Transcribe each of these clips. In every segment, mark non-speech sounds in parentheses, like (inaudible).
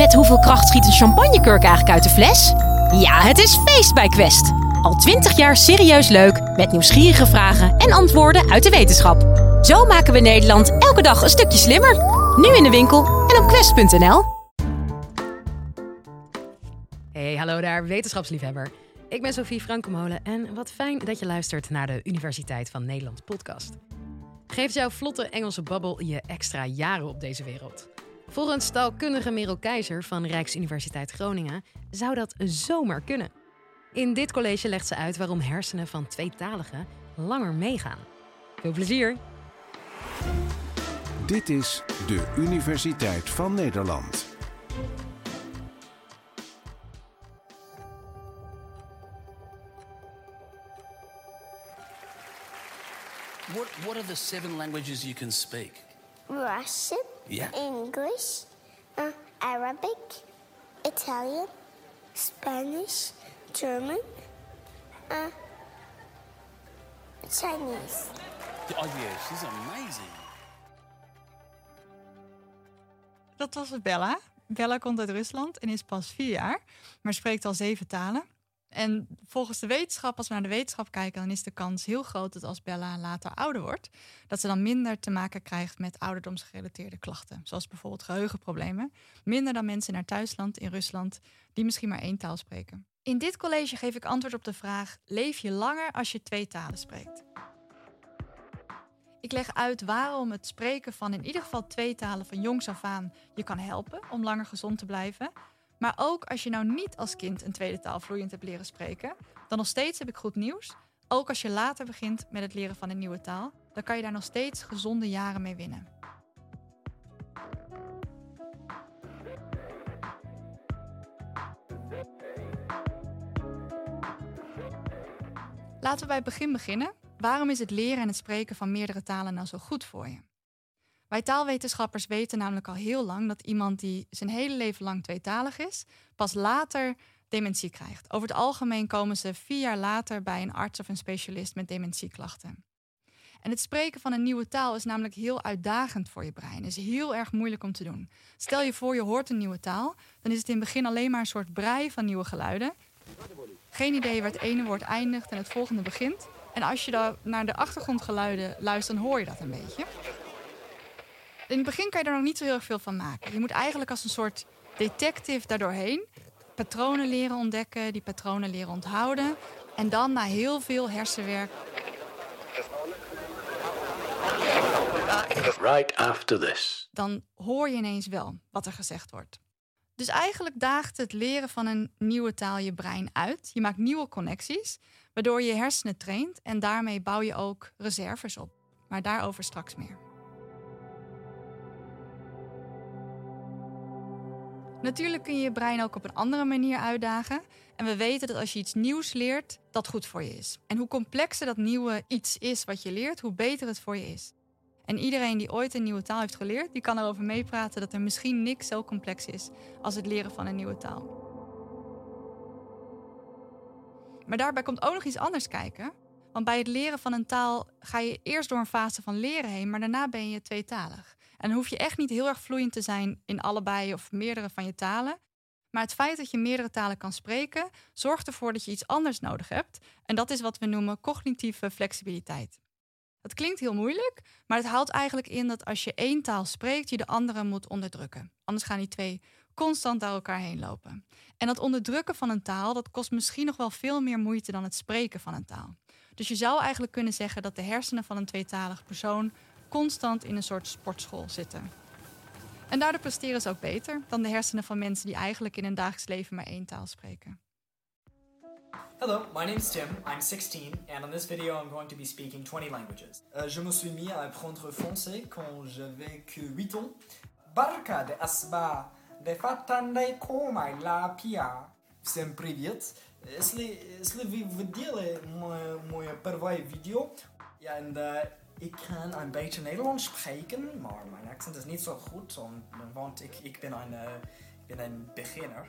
Met hoeveel kracht schiet een champagnekurk eigenlijk uit de fles? Ja, het is feest bij Quest. Al twintig jaar serieus leuk, met nieuwsgierige vragen en antwoorden uit de wetenschap. Zo maken we Nederland elke dag een stukje slimmer. Nu in de winkel en op quest.nl. Hey, hallo daar, wetenschapsliefhebber. Ik ben Sophie Frankemolen en wat fijn dat je luistert naar de Universiteit van Nederland podcast. Geeft jouw vlotte Engelse babbel je extra jaren op deze wereld? Volgens taalkundige Merel Keizer van Rijksuniversiteit Groningen zou dat zomaar kunnen. In dit college legt ze uit waarom hersenen van tweetaligen langer meegaan. Veel plezier! Dit is de Universiteit van Nederland. What, what are the seven languages you can speak? Russian, Yeah. English, uh, Arabic, Italian, Spanish, German, uh, Chinese. Oh, yeah, she's amazing. Dat was Bella. Bella komt uit Rusland en is pas vier jaar, maar spreekt al zeven talen. En volgens de wetenschap, als we naar de wetenschap kijken, dan is de kans heel groot dat als Bella later ouder wordt, dat ze dan minder te maken krijgt met ouderdomsgerelateerde klachten. Zoals bijvoorbeeld geheugenproblemen. Minder dan mensen in haar thuisland in Rusland, die misschien maar één taal spreken. In dit college geef ik antwoord op de vraag: leef je langer als je twee talen spreekt? Ik leg uit waarom het spreken van in ieder geval twee talen van jongs af aan je kan helpen om langer gezond te blijven. Maar ook als je nou niet als kind een tweede taal vloeiend hebt leren spreken, dan nog steeds heb ik goed nieuws. Ook als je later begint met het leren van een nieuwe taal, dan kan je daar nog steeds gezonde jaren mee winnen. Laten we bij het begin beginnen. Waarom is het leren en het spreken van meerdere talen nou zo goed voor je? Wij taalwetenschappers weten namelijk al heel lang dat iemand die zijn hele leven lang tweetalig is, pas later dementie krijgt. Over het algemeen komen ze vier jaar later bij een arts of een specialist met dementieklachten. En het spreken van een nieuwe taal is namelijk heel uitdagend voor je brein. is heel erg moeilijk om te doen. Stel je voor je hoort een nieuwe taal, dan is het in het begin alleen maar een soort brei van nieuwe geluiden. Geen idee waar het ene woord eindigt en het volgende begint. En als je dan naar de achtergrondgeluiden luistert, dan hoor je dat een beetje. In het begin kan je er nog niet zo heel erg veel van maken. Je moet eigenlijk als een soort detective daardoorheen patronen leren ontdekken, die patronen leren onthouden. En dan na heel veel hersenwerk Right after this. dan hoor je ineens wel wat er gezegd wordt. Dus eigenlijk daagt het leren van een nieuwe taal je brein uit. Je maakt nieuwe connecties, waardoor je je hersenen traint en daarmee bouw je ook reserves op. Maar daarover straks meer. Natuurlijk kun je je brein ook op een andere manier uitdagen. En we weten dat als je iets nieuws leert, dat goed voor je is. En hoe complexer dat nieuwe iets is wat je leert, hoe beter het voor je is. En iedereen die ooit een nieuwe taal heeft geleerd, die kan erover meepraten dat er misschien niks zo complex is als het leren van een nieuwe taal. Maar daarbij komt ook nog iets anders kijken. Want bij het leren van een taal ga je eerst door een fase van leren heen, maar daarna ben je tweetalig. En dan hoef je echt niet heel erg vloeiend te zijn in allebei of meerdere van je talen. Maar het feit dat je meerdere talen kan spreken, zorgt ervoor dat je iets anders nodig hebt. En dat is wat we noemen cognitieve flexibiliteit. Dat klinkt heel moeilijk, maar het houdt eigenlijk in dat als je één taal spreekt, je de andere moet onderdrukken. Anders gaan die twee constant door elkaar heen lopen. En dat onderdrukken van een taal, dat kost misschien nog wel veel meer moeite dan het spreken van een taal. Dus je zou eigenlijk kunnen zeggen dat de hersenen van een tweetalig persoon constant in een soort sportschool zitten. En daardoor presteren ze ook beter dan de hersenen van mensen die eigenlijk in hun dagelijks leven maar één taal spreken. Hello, my name is Tim. I'm 16, and in this video, I'm going to be speaking 20 languages. Euh, je me suis mis à apprendre français quand j'avais que 8 ans. Barka de asba de fatande komai la pia. Всем привет. Если, если вы видели мою, мою первое видео, ja, en uh, ik kan een beetje Nederlands spreken, maar mijn accent is niet zo goed, want ik, ik, ben een, uh, ik ben een beginner.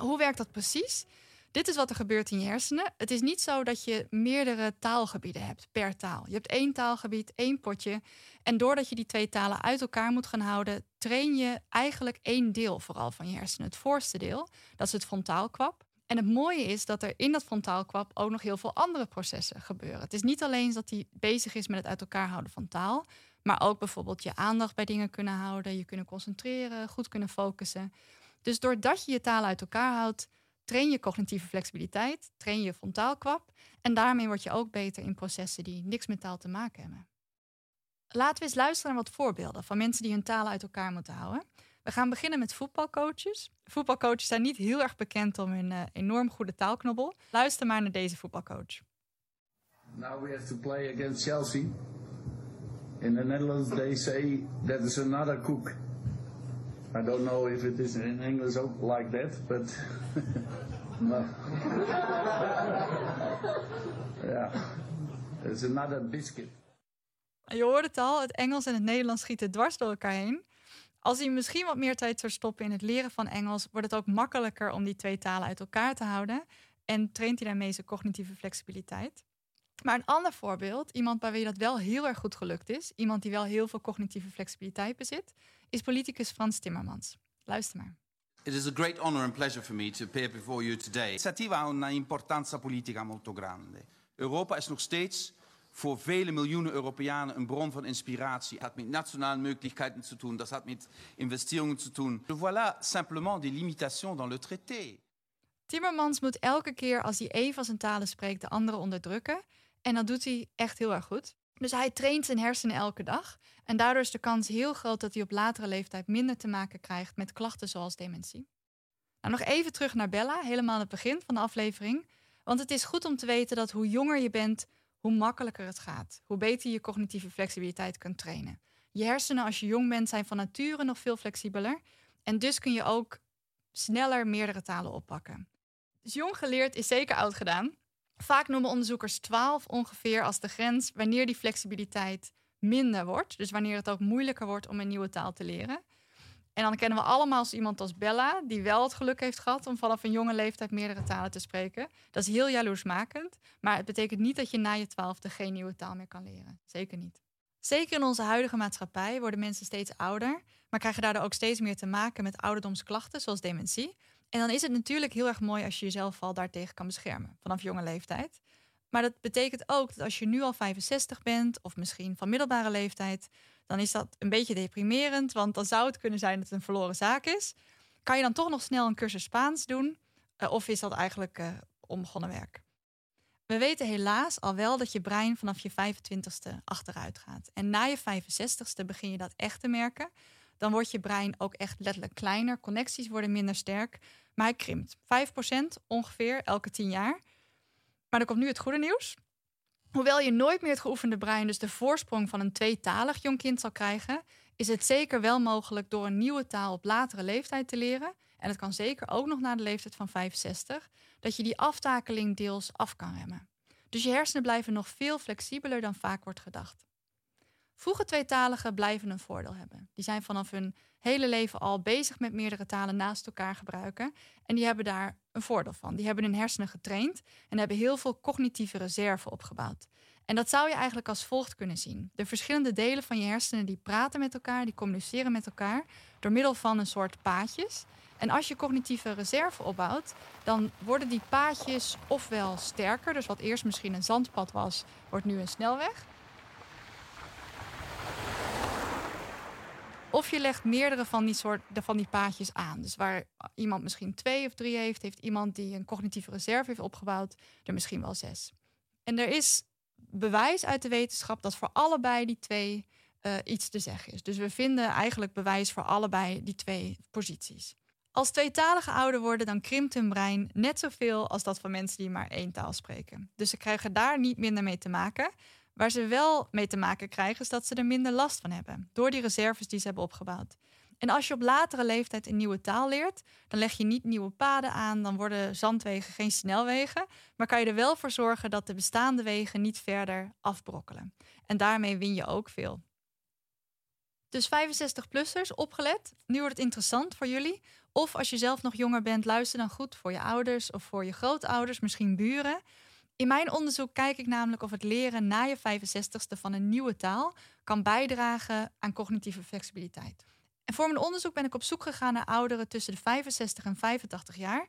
Hoe werkt dat precies? Dit is wat er gebeurt in je hersenen. Het is niet zo dat je meerdere taalgebieden hebt per taal. Je hebt één taalgebied, één potje. En doordat je die twee talen uit elkaar moet gaan houden, train je eigenlijk één deel vooral van je hersenen. Het voorste deel, dat is het frontaalkwap. En het mooie is dat er in dat frontaalkwap ook nog heel veel andere processen gebeuren. Het is niet alleen dat hij bezig is met het uit elkaar houden van taal, maar ook bijvoorbeeld je aandacht bij dingen kunnen houden, je kunnen concentreren, goed kunnen focussen. Dus doordat je je taal uit elkaar houdt, train je cognitieve flexibiliteit, train je frontaalkwap en daarmee word je ook beter in processen die niks met taal te maken hebben. Laten we eens luisteren naar wat voorbeelden van mensen die hun taal uit elkaar moeten houden. We gaan beginnen met voetbalcoaches. Voetbalcoaches zijn niet heel erg bekend om hun uh, enorm goede taalknobbel. Luister maar naar deze voetbalcoach. Now we have to play against Chelsea. In the Netherlands they say that is another cook. I don't know if it is in English ook like that, but (laughs) no. (laughs) yeah, it's another biscuit. Je hoort het al, het Engels en het Nederlands schieten dwars door elkaar heen. Als hij misschien wat meer tijd zou stoppen in het leren van Engels, wordt het ook makkelijker om die twee talen uit elkaar te houden. En traint hij daarmee zijn cognitieve flexibiliteit. Maar een ander voorbeeld, iemand bij wie dat wel heel erg goed gelukt is, iemand die wel heel veel cognitieve flexibiliteit bezit, is politicus Frans Timmermans. Luister maar. It is a great honor and pleasure for me to appear before you today. L'iniziativa ha una importanza politica molto grande. Europa is nog steeds voor vele miljoenen Europeanen een bron van inspiratie. Dat hat met nationale mogelijkheden te doen, dat hat met investeringen te doen. Voilà simplement des limitations dans le traité. Timmermans moet elke keer als hij een van zijn talen spreekt de andere onderdrukken. En dat doet hij echt heel erg goed. Dus hij traint zijn hersenen elke dag. En daardoor is de kans heel groot dat hij op latere leeftijd minder te maken krijgt met klachten zoals dementie. Nou, nog even terug naar Bella, helemaal aan het begin van de aflevering. Want het is goed om te weten dat hoe jonger je bent, hoe makkelijker het gaat. Hoe beter je cognitieve flexibiliteit kunt trainen. Je hersenen als je jong bent zijn van nature nog veel flexibeler. En dus kun je ook sneller meerdere talen oppakken. Dus jong geleerd is zeker oud gedaan. Vaak noemen onderzoekers 12 ongeveer als de grens wanneer die flexibiliteit minder wordt. Dus wanneer het ook moeilijker wordt om een nieuwe taal te leren. En dan kennen we allemaal iemand als Bella, die wel het geluk heeft gehad om vanaf een jonge leeftijd meerdere talen te spreken. Dat is heel jaloersmakend, maar het betekent niet dat je na je twaalfde geen nieuwe taal meer kan leren. Zeker niet. Zeker in onze huidige maatschappij worden mensen steeds ouder, maar krijgen daardoor ook steeds meer te maken met ouderdomsklachten, zoals dementie. En dan is het natuurlijk heel erg mooi als je jezelf al daartegen kan beschermen vanaf jonge leeftijd. Maar dat betekent ook dat als je nu al 65 bent, of misschien van middelbare leeftijd, dan is dat een beetje deprimerend, want dan zou het kunnen zijn dat het een verloren zaak is. Kan je dan toch nog snel een cursus Spaans doen? Uh, of is dat eigenlijk uh, onbegonnen werk? We weten helaas al wel dat je brein vanaf je 25ste achteruit gaat. En na je 65ste begin je dat echt te merken. Dan wordt je brein ook echt letterlijk kleiner. Connecties worden minder sterk. Maar hij krimpt. 5% ongeveer elke 10 jaar. Maar dan komt nu het goede nieuws. Hoewel je nooit meer het geoefende brein, dus de voorsprong van een tweetalig jong kind zal krijgen, is het zeker wel mogelijk door een nieuwe taal op latere leeftijd te leren. En het kan zeker ook nog na de leeftijd van 65, dat je die aftakeling deels af kan remmen. Dus je hersenen blijven nog veel flexibeler dan vaak wordt gedacht. Vroege tweetaligen blijven een voordeel hebben. Die zijn vanaf hun hele leven al bezig met meerdere talen naast elkaar gebruiken. En die hebben daar een voordeel van. Die hebben hun hersenen getraind en hebben heel veel cognitieve reserve opgebouwd. En dat zou je eigenlijk als volgt kunnen zien. De verschillende delen van je hersenen die praten met elkaar, die communiceren met elkaar door middel van een soort paadjes. En als je cognitieve reserve opbouwt, dan worden die paadjes ofwel sterker, dus wat eerst misschien een zandpad was, wordt nu een snelweg. Of je legt meerdere van die, soort, van die paadjes aan. Dus waar iemand misschien twee of drie heeft, heeft iemand die een cognitieve reserve heeft opgebouwd, er misschien wel zes. En er is bewijs uit de wetenschap dat voor allebei die twee uh, iets te zeggen is. Dus we vinden eigenlijk bewijs voor allebei die twee posities. Als tweetalige ouder worden, dan krimpt hun brein net zoveel als dat van mensen die maar één taal spreken. Dus ze krijgen daar niet minder mee te maken. Waar ze wel mee te maken krijgen, is dat ze er minder last van hebben. Door die reserves die ze hebben opgebouwd. En als je op latere leeftijd een nieuwe taal leert, dan leg je niet nieuwe paden aan, dan worden zandwegen geen snelwegen, maar kan je er wel voor zorgen dat de bestaande wegen niet verder afbrokkelen. En daarmee win je ook veel. Dus 65-plussers, opgelet. Nu wordt het interessant voor jullie. Of als je zelf nog jonger bent, luister dan goed voor je ouders of voor je grootouders, misschien buren. In mijn onderzoek kijk ik namelijk of het leren na je 65ste van een nieuwe taal kan bijdragen aan cognitieve flexibiliteit. En voor mijn onderzoek ben ik op zoek gegaan naar ouderen tussen de 65 en 85 jaar,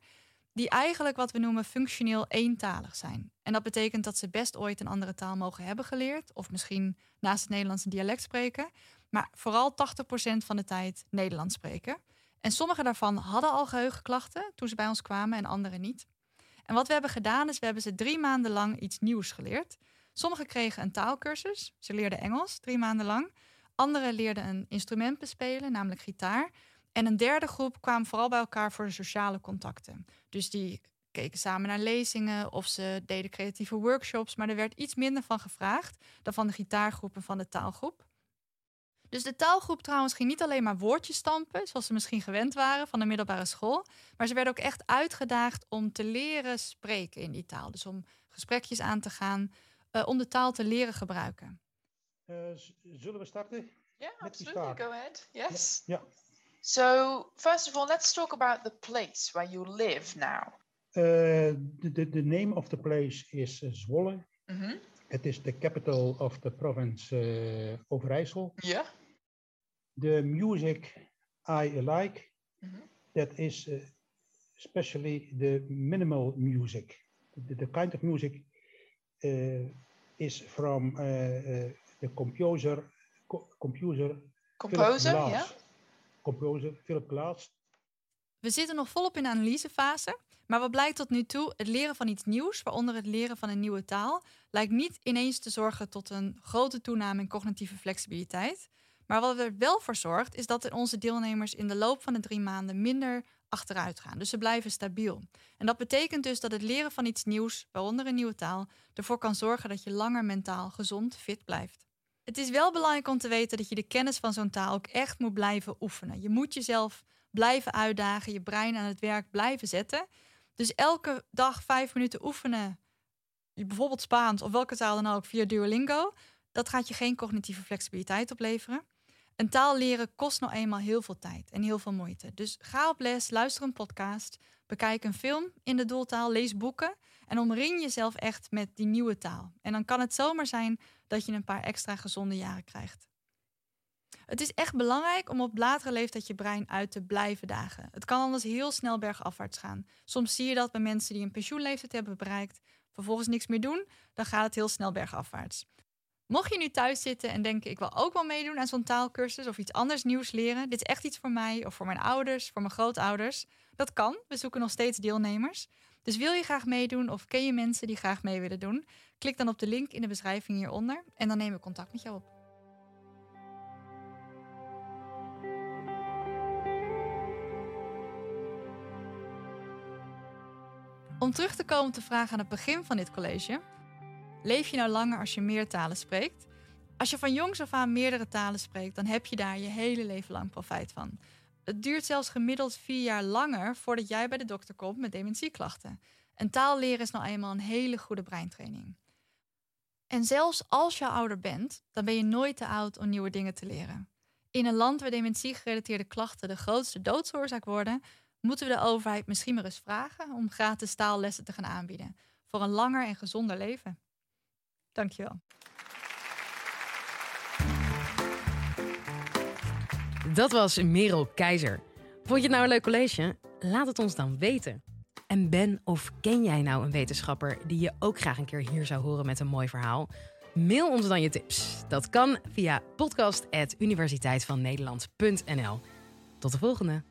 die eigenlijk wat we noemen functioneel eentalig zijn. En dat betekent dat ze best ooit een andere taal mogen hebben geleerd, of misschien naast het Nederlands een dialect spreken, maar vooral 80% van de tijd Nederlands spreken. En sommige daarvan hadden al geheugenklachten toen ze bij ons kwamen en andere niet. En wat we hebben gedaan is, we hebben ze drie maanden lang iets nieuws geleerd. Sommigen kregen een taalkursus, ze leerden Engels drie maanden lang. Anderen leerden een instrument bespelen, namelijk gitaar. En een derde groep kwam vooral bij elkaar voor de sociale contacten. Dus die keken samen naar lezingen of ze deden creatieve workshops, maar er werd iets minder van gevraagd dan van de gitaargroep en van de taalgroep. Dus de taalgroep trouwens ging niet alleen maar woordjes stampen, zoals ze misschien gewend waren van de middelbare school, maar ze werden ook echt uitgedaagd om te leren spreken in die taal. Dus om gesprekjes aan te gaan, uh, om de taal te leren gebruiken. Uh, zullen we starten? Yeah, absolutely. Go ahead. Yes. Yeah. yeah. So, first of all, let's talk about the place where you live now. Uh, the, the name of the place is Zwolle. Mm -hmm. Het is de capital of the province uh, Overijssel. Yeah. The music I like, mm -hmm. that is uh, especially the minimal music. The, the kind of music uh, is from the composer, co composer, composer, ja. Composer Philip Glass. We zitten nog volop in de analysefase. Maar wat blijkt tot nu toe? Het leren van iets nieuws, waaronder het leren van een nieuwe taal, lijkt niet ineens te zorgen tot een grote toename in cognitieve flexibiliteit. Maar wat er wel voor zorgt, is dat onze deelnemers in de loop van de drie maanden minder achteruit gaan. Dus ze blijven stabiel. En dat betekent dus dat het leren van iets nieuws, waaronder een nieuwe taal, ervoor kan zorgen dat je langer mentaal gezond, fit blijft. Het is wel belangrijk om te weten dat je de kennis van zo'n taal ook echt moet blijven oefenen. Je moet jezelf blijven uitdagen, je brein aan het werk blijven zetten. Dus elke dag vijf minuten oefenen, bijvoorbeeld Spaans of welke taal dan ook via Duolingo, dat gaat je geen cognitieve flexibiliteit opleveren. Een taal leren kost nou eenmaal heel veel tijd en heel veel moeite. Dus ga op les, luister een podcast, bekijk een film in de doeltaal, lees boeken en omring jezelf echt met die nieuwe taal. En dan kan het zomaar zijn dat je een paar extra gezonde jaren krijgt. Het is echt belangrijk om op latere leeftijd je brein uit te blijven dagen. Het kan anders heel snel bergafwaarts gaan. Soms zie je dat bij mensen die een pensioenleeftijd hebben bereikt, vervolgens niks meer doen, dan gaat het heel snel bergafwaarts. Mocht je nu thuis zitten en denken: ik wil ook wel meedoen aan zo'n taalkursus of iets anders nieuws leren, dit is echt iets voor mij of voor mijn ouders, voor mijn grootouders, dat kan. We zoeken nog steeds deelnemers. Dus wil je graag meedoen of ken je mensen die graag mee willen doen? Klik dan op de link in de beschrijving hieronder en dan nemen we contact met jou op. Om terug te komen op de vraag aan het begin van dit college. Leef je nou langer als je meer talen spreekt? Als je van jongs af aan meerdere talen spreekt, dan heb je daar je hele leven lang profijt van. Het duurt zelfs gemiddeld vier jaar langer voordat jij bij de dokter komt met dementieklachten. En taal leren is nou eenmaal een hele goede breintraining. En zelfs als je ouder bent, dan ben je nooit te oud om nieuwe dingen te leren. In een land waar dementie-gerelateerde klachten de grootste doodsoorzaak worden, moeten we de overheid misschien maar eens vragen om gratis taallessen te gaan aanbieden voor een langer en gezonder leven. Dankjewel. Dat was Merel Keizer. Vond je het nou een leuk college? Laat het ons dan weten. En ben of ken jij nou een wetenschapper die je ook graag een keer hier zou horen met een mooi verhaal? Mail ons dan je tips. Dat kan via podcast.universiteitvannederland.nl. Tot de volgende.